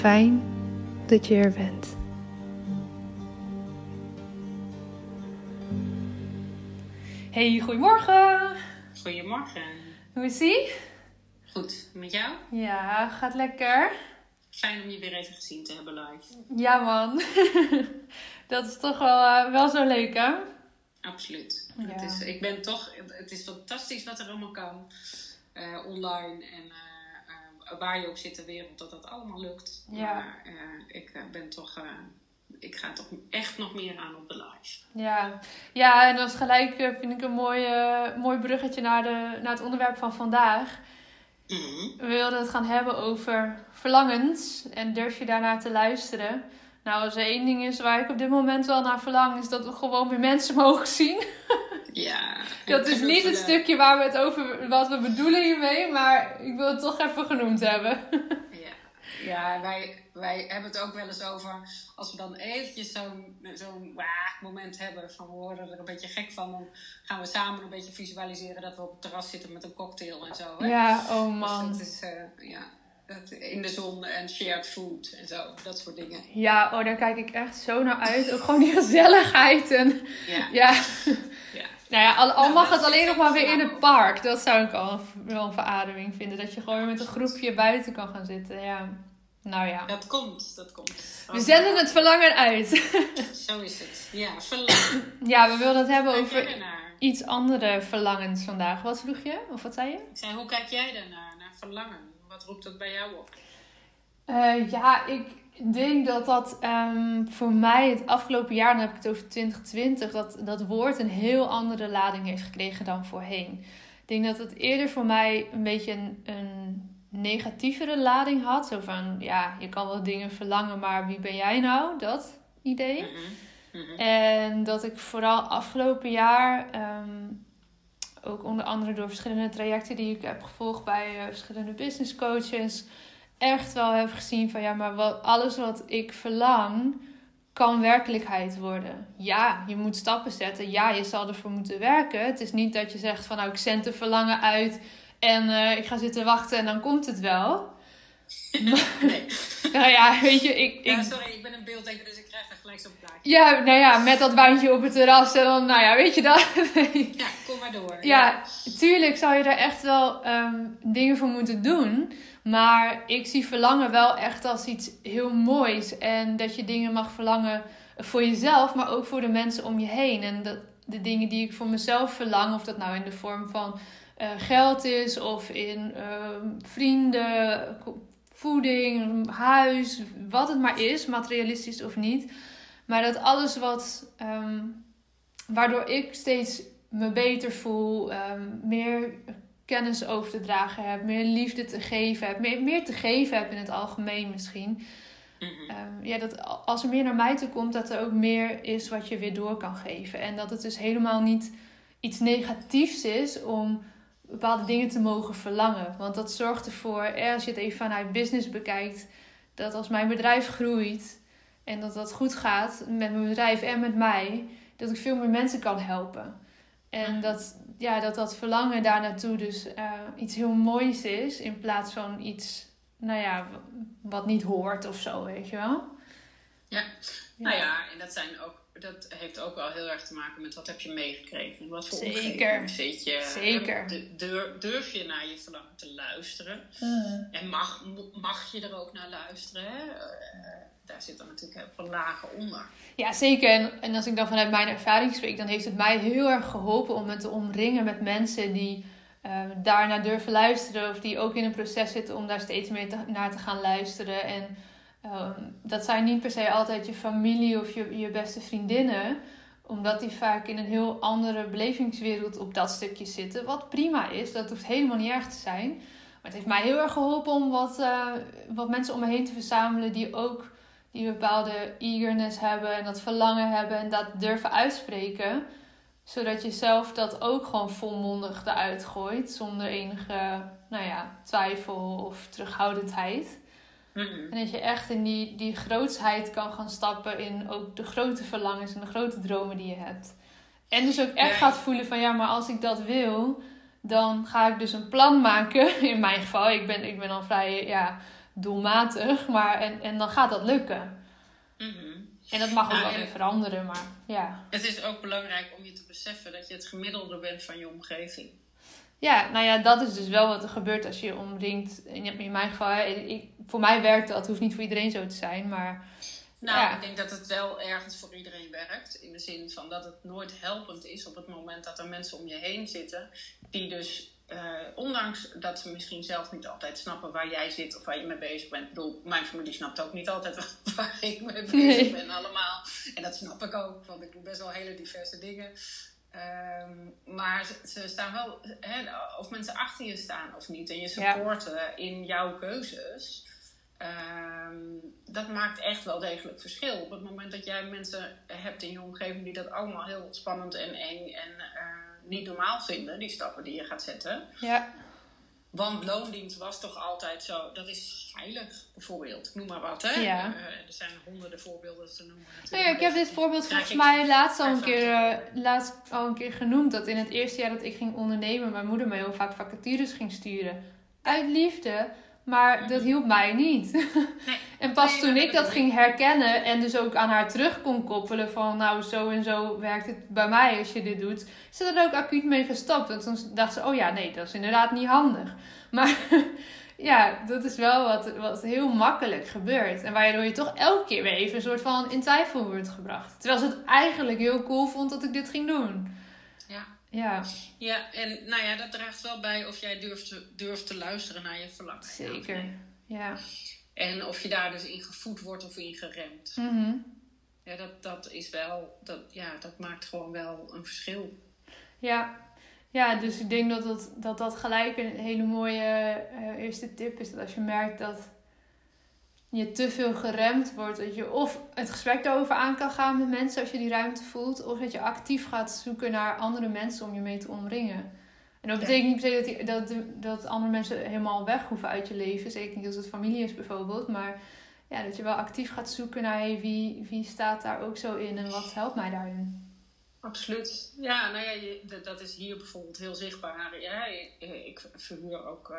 Fijn dat je er bent. Hey, goedemorgen. Goedemorgen. Hoe is ie? Goed, met jou? Ja, gaat lekker. Fijn om je weer even gezien te hebben live. Ja man, dat is toch wel, uh, wel zo leuk hè? Absoluut. Ja. Het, is, ik ben toch, het is fantastisch wat er allemaal kan. Uh, online en uh, waar je ook zit ter wereld, dat dat allemaal lukt. Ja. Maar ik ben toch, ik ga toch echt nog meer aan op de live. Ja, ja en dat is gelijk, vind ik, een mooi, mooi bruggetje naar, de, naar het onderwerp van vandaag. Mm-hmm. We wilden het gaan hebben over verlangens en durf je daarnaar te luisteren. Nou, als er één ding is waar ik op dit moment wel naar verlang, is dat we gewoon weer mensen mogen zien. Ja. dat is niet het stukje waar we het over, wat we bedoelen hiermee, maar ik wil het toch even genoemd hebben. ja, ja wij, wij hebben het ook wel eens over, als we dan eventjes zo'n zo'n moment hebben van we worden er een beetje gek van, dan gaan we samen een beetje visualiseren dat we op het terras zitten met een cocktail en zo. Hè? Ja, oh man. Dus dat is, uh, ja, dat, in de zon en shared food en zo, dat soort dingen. Ja, oh, daar kijk ik echt zo naar uit. Ook gewoon die gezelligheid en ja. ja. Nou ja, al, al nou, mag het alleen nog maar weer in het park. Dat zou ik al wel een verademing vinden. Dat je gewoon met een groepje buiten kan gaan zitten. Ja. Nou ja. Dat komt, dat komt. We zenden het verlangen uit. Zo is het. Ja, verlangen. Ja, we wilden het hebben over iets andere verlangens vandaag. Wat vroeg je? Of wat zei je? Ik zei, hoe kijk jij daarnaar, naar verlangen? Wat roept dat bij jou op? Uh, ja, ik denk dat dat um, voor mij het afgelopen jaar, dan heb ik het over 2020, dat dat woord een heel andere lading heeft gekregen dan voorheen. Ik denk dat het eerder voor mij een beetje een, een negatievere lading had. Zo van, ja, je kan wel dingen verlangen, maar wie ben jij nou? Dat idee. Mm -hmm. Mm -hmm. En dat ik vooral afgelopen jaar, um, ook onder andere door verschillende trajecten die ik heb gevolgd bij uh, verschillende business coaches, echt wel heb gezien van ja, maar wat, alles wat ik verlang kan werkelijkheid worden. Ja, je moet stappen zetten. Ja, je zal ervoor moeten werken. Het is niet dat je zegt van nou, ik zend de verlangen uit en uh, ik ga zitten wachten en dan komt het wel. nee. nou ja, weet je, ik... ik... Ja, sorry, ik ben een beelddenker, dus ik krijg er gelijk zo'n plaatje. Ja, nou ja, met dat wijntje op het terras en dan, nou ja, weet je dat? ja, kom maar door. Ja, ja. tuurlijk zou je daar echt wel um, dingen voor moeten doen. Maar ik zie verlangen wel echt als iets heel moois. En dat je dingen mag verlangen voor jezelf, maar ook voor de mensen om je heen. En dat, de dingen die ik voor mezelf verlang, of dat nou in de vorm van uh, geld is, of in uh, vrienden, voeding, huis, wat het maar is, materialistisch of niet. Maar dat alles wat, um, waardoor ik steeds me beter voel, um, meer kennis over te dragen heb, meer liefde te geven heb, meer, meer te geven heb in het algemeen misschien. Um, ja, dat als er meer naar mij toe komt, dat er ook meer is wat je weer door kan geven. En dat het dus helemaal niet iets negatiefs is om bepaalde dingen te mogen verlangen. Want dat zorgt ervoor, als je het even vanuit business bekijkt, dat als mijn bedrijf groeit en dat dat goed gaat met mijn bedrijf en met mij, dat ik veel meer mensen kan helpen. En dat ja, dat, dat verlangen daar naartoe dus uh, iets heel moois is, in plaats van iets, nou ja, wat niet hoort of zo, weet je wel. Ja, nou ja, en dat zijn ook dat heeft ook wel heel erg te maken met wat heb je meegekregen. Wat voor Zeker. zit je. Zeker. Durf, durf je naar je verlangen te luisteren? Mm. En mag, mag je er ook naar luisteren? Hè? Uh, daar zit dan natuurlijk heel veel lagen onder. Ja, zeker. En, en als ik dan vanuit mijn ervaring spreek, dan heeft het mij heel erg geholpen om me te omringen met mensen die uh, daarnaar durven luisteren. Of die ook in een proces zitten om daar steeds meer naar te gaan luisteren. En Ehm, dat zijn niet per se altijd je familie of je, je beste vriendinnen omdat die vaak in een heel andere belevingswereld op dat stukje zitten. Wat prima is, dat hoeft helemaal niet erg te zijn. Maar het heeft mij heel erg geholpen om wat, uh, wat mensen om me heen te verzamelen die ook die bepaalde eagerness hebben en dat verlangen hebben en dat durven uitspreken. Zodat je zelf dat ook gewoon volmondig eruit gooit zonder enige nou ja, twijfel of terughoudendheid. En dat je echt in die, die grootsheid kan gaan stappen in ook de grote verlangens en de grote dromen die je hebt. En dus ook echt gaat voelen van ja, maar als ik dat wil, dan ga ik dus een plan maken. In mijn geval, ik ben, ik ben al vrij ja, doelmatig, maar en, en dan gaat dat lukken. Mhm. En dat mag ook wel weer veranderen, maar ja. Het is ook belangrijk om je te beseffen dat je het gemiddelde bent van je omgeving. Ja, nou ja, dat is dus wel wat er gebeurt als je omringt. In, mijn geval, ik, voor mij werkt dat. Het hoeft niet voor iedereen zo te zijn, maar... Nou, ik denk dat het wel ergens voor iedereen werkt. In de zin van dat het nooit helpend is op het moment dat er mensen om je heen zitten. Die dus, uh, ondanks dat ze misschien zelf niet altijd snappen waar jij zit of waar je mee bezig bent. Ik bedoel, mijn familie snapt ook niet altijd waar ik mee bezig ben allemaal. En dat snap ik ook, want ik doe best wel hele diverse dingen. Um, maar ze, staan wel, hè, of mensen achter je staan of niet, en je supporten in jouw keuzes. Um, dat maakt echt wel degelijk verschil. Op het moment dat jij mensen hebt in je omgeving die dat allemaal heel spannend en eng en uh, niet normaal vinden, die stappen die je gaat zetten. Ja. Want loondienst was toch altijd zo, dat is veilig bijvoorbeeld. noem maar wat, hè? Ja. Uh, er zijn honderden voorbeelden te noemen. Nou ja, ik heb dit voorbeeld volgens mij laatst al, een keer, uh, laatst al een keer genoemd. Dat in het eerste jaar dat ik ging ondernemen, mijn moeder me heel vaak vacatures ging sturen. Uit liefde. Maar dat hielp mij niet. Nee. en pas toen ik dat ging herkennen en dus ook aan haar terug kon koppelen van nou zo en zo werkt het bij mij als je dit doet, is ze er ook acuut mee gestopt. Want toen dacht ze, oh ja, nee, dat is inderdaad niet handig. Maar ja, dat is wel wat, wat heel makkelijk gebeurt. En waardoor je toch elke keer weer even een soort van in twijfel wordt gebracht. Terwijl ze het eigenlijk heel cool vond dat ik dit ging doen. Ja. Ja. En nou ja, dat draagt wel bij of jij durft te, durft te luisteren naar je verlangen. Zeker, ja. En of je daar dus in gevoed wordt of in geremd. Mm Ja, dat, dat is wel, dat, ja, dat maakt gewoon wel een verschil. Ja, ja dus ik denk dat dat, dat, dat gelijk een hele mooie uh, eerste tip is. Dat als je merkt dat je te veel geremd wordt. Dat je of het gesprek erover aan kan gaan met mensen als je die ruimte voelt. Of dat je actief gaat zoeken naar andere mensen om je mee te omringen. En dat betekent niet per se dat, die, dat, dat andere mensen helemaal weg hoeven uit je leven. Zeker niet als het familie is bijvoorbeeld. Maar ja, dat je wel actief gaat zoeken naar hey, wie, wie staat daar ook zo in en wat helpt mij daarin. Absoluut. Ja, nou ja, je, dat is hier bijvoorbeeld heel zichtbaar. Ja, ik verhuur ook uh,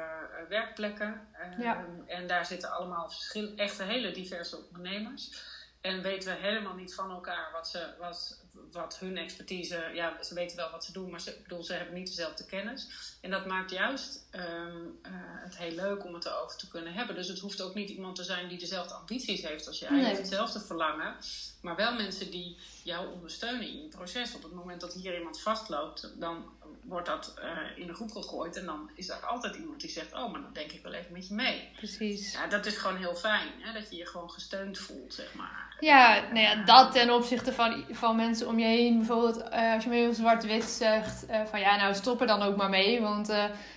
werkplekken. ja. En daar zitten allemaal verschil, echt hele diverse ondernemers. En weten we helemaal niet van elkaar wat, ze, wat, wat hun expertise, ja, ze weten wel wat ze doen, maar ze, bedoel, ze hebben niet dezelfde kennis. En dat maakt juist um, uh, het heel leuk om het erover te kunnen hebben. Dus het hoeft ook niet iemand te zijn die dezelfde ambities heeft als jij, nee. hetzelfde verlangen, maar wel mensen die jou ondersteunen in je proces. Op het moment dat hier iemand vastloopt, dan wordt dat uh, in de groep gegooid en dan is er altijd iemand die zegt: Oh, maar dan denk ik wel even met je mee. Precies. Ja, dat is gewoon heel fijn, hè? dat je je gewoon gesteund voelt, zeg maar. Ja, nou ja, dat ten opzichte van, van mensen om je heen. Bijvoorbeeld uh, als je me heel zwart-wit zegt uh, van ja, nou stop er dan ook maar mee. Want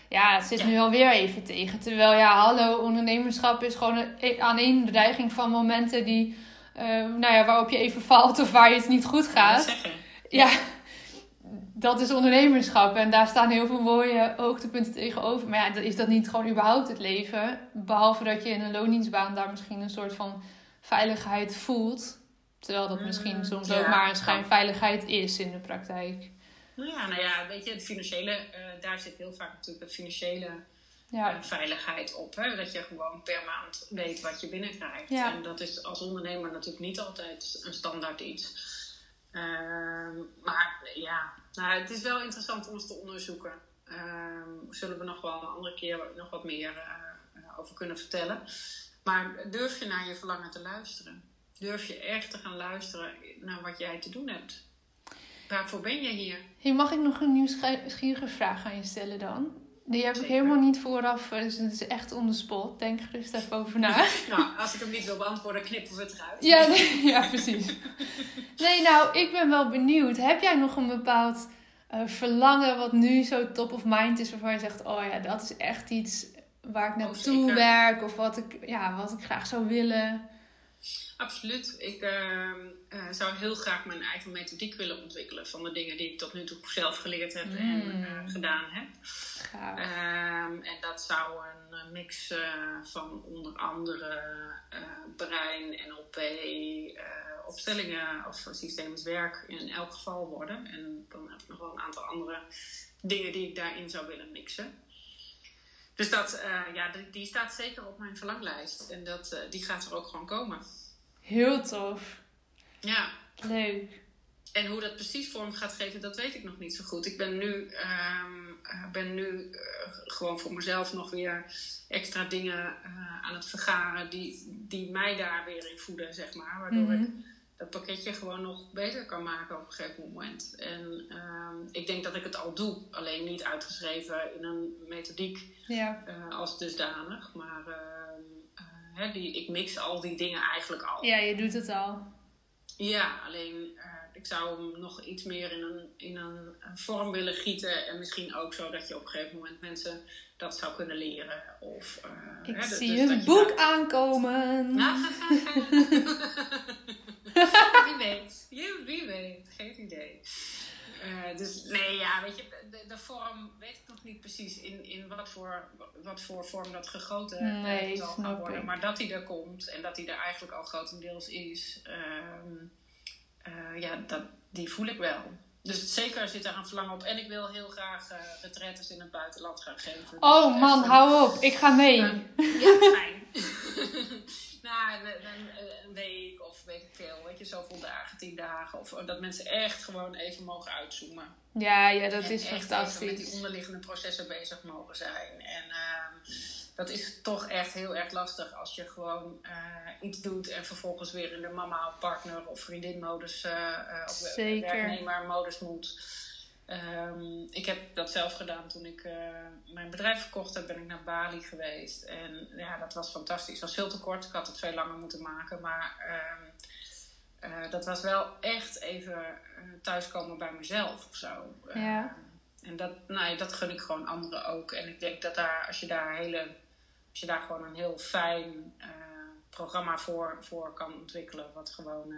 ja, het zit ja. nu alweer even tegen. Terwijl ja, hallo, ondernemerschap is gewoon een aaneenreiging van momenten die, nou ja, waarop je even valt of waar je het niet goed gaat. Ja, dat is ondernemerschap. En daar staan heel veel mooie hoogtepunten tegenover. Maar ja, is dat niet gewoon überhaupt het leven? Behalve dat je in een loondienstbaan daar misschien een soort van veiligheid voelt. Terwijl dat misschien Mm, soms ja. ook maar een schijnveiligheid is in de praktijk. Nou ja, nou ja, weet je, het financiële, eh, daar zit heel vaak natuurlijk het financiële Ja, eh, veiligheid op. Hè? Dat je gewoon per maand weet wat je binnenkrijgt. Ja. En dat is als ondernemer natuurlijk niet altijd een standaard iets. Ehm, maar ja, nou, het is wel interessant om eens te onderzoeken. Ehm, zullen we nog wel een andere keer nog wat meer eh, eh, over kunnen vertellen. Maar durf je naar je verlangen te luisteren? Durf je echt te gaan luisteren naar wat jij te doen hebt? Waarvoor ben je hier? Hey, mag ik nog een nieuwsgierige vraag aan je stellen dan? Die heb ik Zeker. helemaal niet vooraf, eh, dus het is echt on the spot. Denk er gerust even over na. Nou, als ik hem niet wil beantwoorden, knippen we het eruit. Ja, nee, ja, precies. Nee, nou, ik ben wel benieuwd. Heb jij nog een bepaald eh, verlangen wat nu zo top of mind is, waarvan je zegt, oh ja, dat is echt iets waar ik naartoe zeker. werk of wat ik, ja, wat ik graag zou willen? Absoluut. Ik ehm, eh, zou heel graag mijn eigen methodiek willen ontwikkelen van de dingen die ik tot nu toe zelf geleerd heb en Mm. eh, gedaan heb. Ehm, en dat zou een eh, mix eh, van onder andere brein, NLP, opstellingen of systemisch werk in elk geval worden. En dan heb ik nog wel een aantal andere dingen die ik daarin zou willen mixen. Dus dat, ja, die, die staat zeker op mijn verlanglijst. En dat, die gaat er ook gewoon komen. Heel tof. Ja, Leuk. en hoe dat precies vorm gaat geven, dat weet ik nog niet zo goed. Ik ben nu, ehm, eh, ben nu eh, gewoon voor mezelf nog weer extra dingen eh, aan het vergaren die, die mij daar weer in voeden, zeg maar. Waardoor Mhm. ik dat pakketje gewoon nog beter kan maken op een gegeven moment. En ehm, ik denk dat ik het al doe, alleen niet uitgeschreven in een methodiek Ja. als dusdanig. Maar ehm, eh, hè, die, ik mix al die dingen eigenlijk al. ja, je doet het al. Ja, alleen eh, ik zou hem nog iets meer in een, in een vorm willen gieten. En misschien ook zo dat je op een gegeven moment mensen dat zou kunnen leren. Of, eh, Ik hè, zie dus een boek aankomen. Wie weet. Wie weet. Geen idee. Eh, dus nee, ja, weet je, de, de vorm weet ik nog niet precies in, in wat, voor, wat voor vorm dat gegoten eh, zal gaan worden. ik. Maar dat hij er komt en dat hij er eigenlijk al grotendeels is, ehm, eh, ja, dat, die voel ik wel. Dus zeker zit daar een verlangen op. En ik wil heel graag retretes in het buitenland gaan geven. Oh Dus man, hou op. Ik ga mee. ja, fijn. nou, een, een, een week of weet ik veel, weet je, zoveel dagen, tien dagen. Of dat mensen echt gewoon even mogen uitzoomen. Ja, ja, dat En is echt even met fantastisch. die onderliggende processen bezig mogen zijn. En ehm, dat is toch echt heel erg lastig als je gewoon eh, iets doet en vervolgens weer in de mama, partner of vriendinmodus eh uh, of Zeker. werknemermodus moet. Ehm, ik heb dat zelf gedaan toen ik eh, mijn bedrijf verkocht heb. Ben ik naar Bali geweest. En ja, dat was fantastisch. Het was veel te kort. Ik had het veel langer moeten maken. Maar ehm, eh, dat was wel echt even eh, thuiskomen bij mezelf of zo. Ja. Eh, en dat, nou, ja, dat gun ik gewoon anderen ook. En ik denk dat daar, als je daar, hele, als je daar gewoon een heel fijn programma voor, voor kan ontwikkelen. Wat gewoon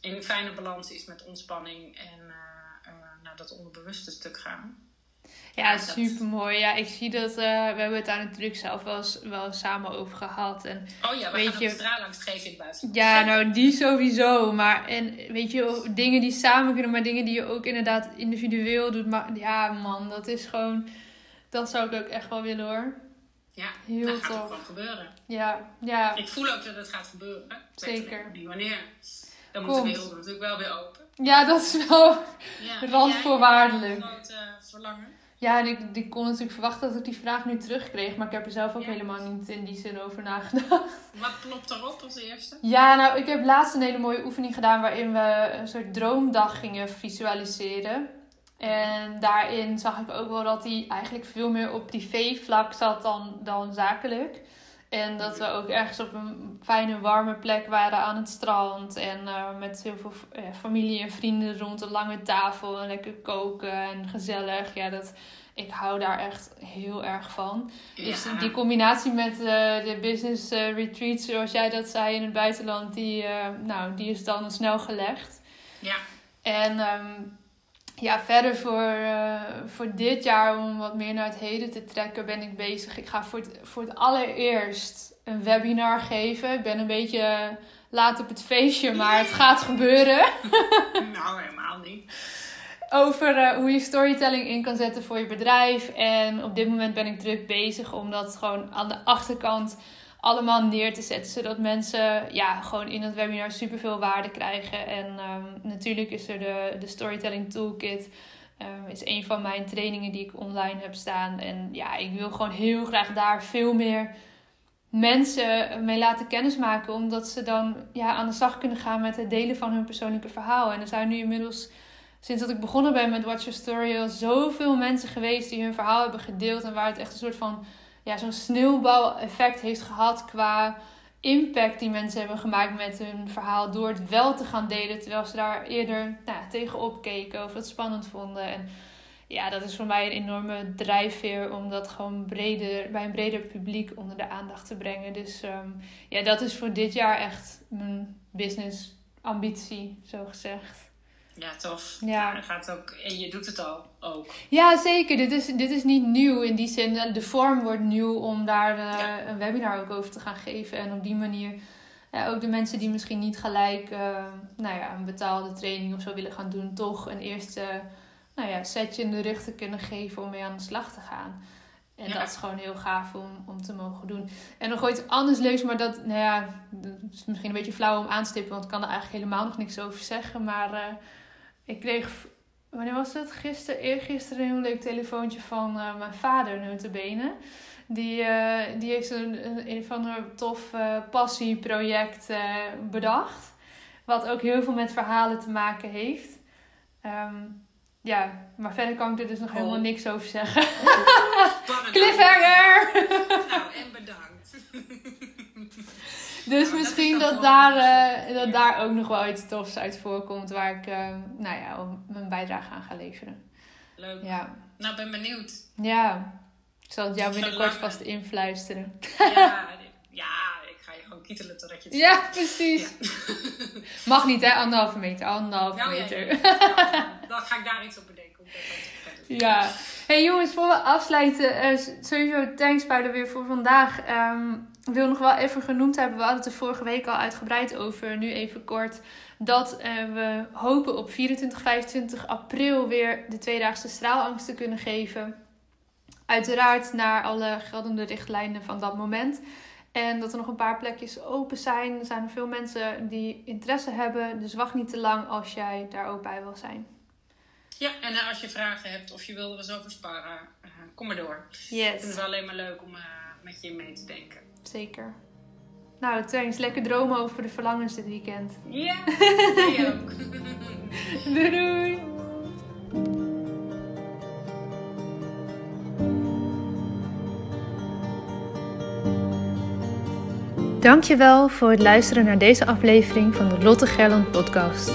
in fijne balans is met ontspanning en naar dat onderbewuste stuk gaan. Ja, super mooi. Ja, ik zie dat. Uh, we hebben het daar natuurlijk zelf wel, wel samen over gehad. En, oh ja, we weet gaan je, straalangst geven in het buitenland. Ja, nou die sowieso. Maar en weet je, dingen die samen kunnen, maar dingen die je ook inderdaad individueel doet. Maar ja, man, dat is gewoon. Dat zou ik ook echt wel willen hoor. Ja, Heel dat gaat ook wel gebeuren. Ja, ja. Ik voel ook dat het gaat gebeuren. Zeker. Niet wanneer. Dan moet de wereld natuurlijk wel weer open. Ja, dat is wel ja, randvoorwaardelijk. Groot, uh, verlangen. Ja, en ik, ik kon natuurlijk verwachten dat ik die vraag nu terugkreeg. Maar ik heb er zelf ook helemaal niet in die zin over nagedacht. Wat klopt erop als eerste? Ja, nou, ik heb laatst een hele mooie oefening gedaan waarin we een soort droomdag gingen visualiseren. En daarin zag ik ook wel dat hij eigenlijk veel meer op privé-vlak zat dan, dan zakelijk. En dat we ook ergens op een fijne, warme plek waren aan het strand. En uh, met heel veel uh, familie en vrienden rond een lange tafel. En lekker koken en gezellig. Ja, dat, ik hou daar echt heel erg van. Dus die combinatie met uh, de business retreats, zoals jij dat zei in het buitenland, die, nou, die is dan snel gelegd. Ja. En um, ja, verder voor, uh, voor dit jaar, om wat meer naar het heden te trekken, ben ik bezig. Ik ga voor het, voor het allereerst een webinar geven. Ik ben een beetje laat op het feestje, maar het gaat gebeuren. nou, helemaal niet. Over uh, hoe je storytelling in kan zetten voor je bedrijf. En op dit moment ben ik druk bezig om dat gewoon aan de achterkant allemaal neer te zetten. Zodat mensen ja, gewoon in het webinar superveel waarde krijgen. En um, natuurlijk is er de, de Storytelling Toolkit. Um, is een van mijn trainingen die ik online heb staan. En ja, ik wil gewoon heel graag daar veel meer mensen mee laten kennismaken. Omdat ze dan ja, aan de slag kunnen gaan met het delen van hun persoonlijke verhaal. En er zijn nu inmiddels, sinds dat ik begonnen ben met Watch Your Story, al zoveel mensen geweest die hun verhaal hebben gedeeld. En waar het echt een soort van ja, zo'n sneeuwbal-effect heeft gehad qua impact die mensen hebben gemaakt met hun verhaal door het wel te gaan delen, terwijl ze daar eerder nou, tegenop keken of het spannend vonden. En ja, dat is voor mij een enorme drijfveer om dat gewoon breder, bij een breder publiek onder de aandacht te brengen. Dus ehm, ja, dat is voor dit jaar echt mijn business ambitie, zo gezegd. Ja, tof. Ja. ja gaat ook, en je doet het al ook. Ja, zeker. Dit is, dit is niet nieuw in die zin. De vorm wordt nieuw om daar uh, een webinar ook over te gaan geven. En op die manier ook de mensen die misschien niet gelijk uh, nou ja, een betaalde training of zo willen gaan doen, toch een eerste nou ja, setje in de rug te kunnen geven om mee aan de slag te gaan. En dat is gewoon heel gaaf om, om te mogen doen. En nog ooit anders leuks, maar dat, nou ja, dat is misschien een beetje flauw om aan te stippen, want ik kan er eigenlijk helemaal nog niks over zeggen. Maar uh, ik kreeg, wanneer was het? Gisteren, eergisteren een heel leuk telefoontje van uh, mijn vader, notabene. Die, uh, die heeft een, een, een van een tof uh, passieproject bedacht. Wat ook heel veel met verhalen te maken heeft. Um, ja, maar verder kan ik er dus nog helemaal oh. niks over zeggen. Cliffhanger! nou, en bedankt. Dus misschien dat, daar, uh, dat daar ook nog wel iets tofs uit voorkomt waar ik uh, nou ja, mijn bijdrage aan ga leveren. Leuk. Ja. Nou, ben benieuwd. Ja, ik zal het jou binnenkort vast influisteren. Ja, ja, ik ga je gewoon kietelen totdat je het Ja, precies. Mag niet hè, anderhalve meter, anderhalve meter. Ja, dan ga ik daar iets op bedenken. Ja. Hey jongens, voor we afsluiten, uh, sowieso thanks de weer voor vandaag. Um, ik wil nog wel even genoemd hebben, we hadden het er vorige week al uitgebreid over, nu even kort. Dat uh, we hopen op 24, 25 april weer de tweedaagse straalangst te kunnen geven. Uiteraard naar alle geldende richtlijnen van dat moment. En dat er nog een paar plekjes open zijn. Er zijn er veel mensen die interesse hebben. Dus wacht niet te lang als jij daar ook bij wil zijn. Ja, en als je vragen hebt of je wil er eens over sparen, uh, kom maar door. Yes. Ik vind het wel alleen maar leuk om met je mee te denken. Zeker. Nou, thanks. Lekker dromen over de verlangens dit weekend. Ja, jij ook. doei doei. Dankjewel voor het luisteren naar deze aflevering van de Lotte Gerland podcast.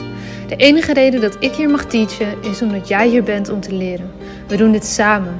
De enige reden dat ik hier mag teachen is omdat jij hier bent om te leren. We doen dit samen.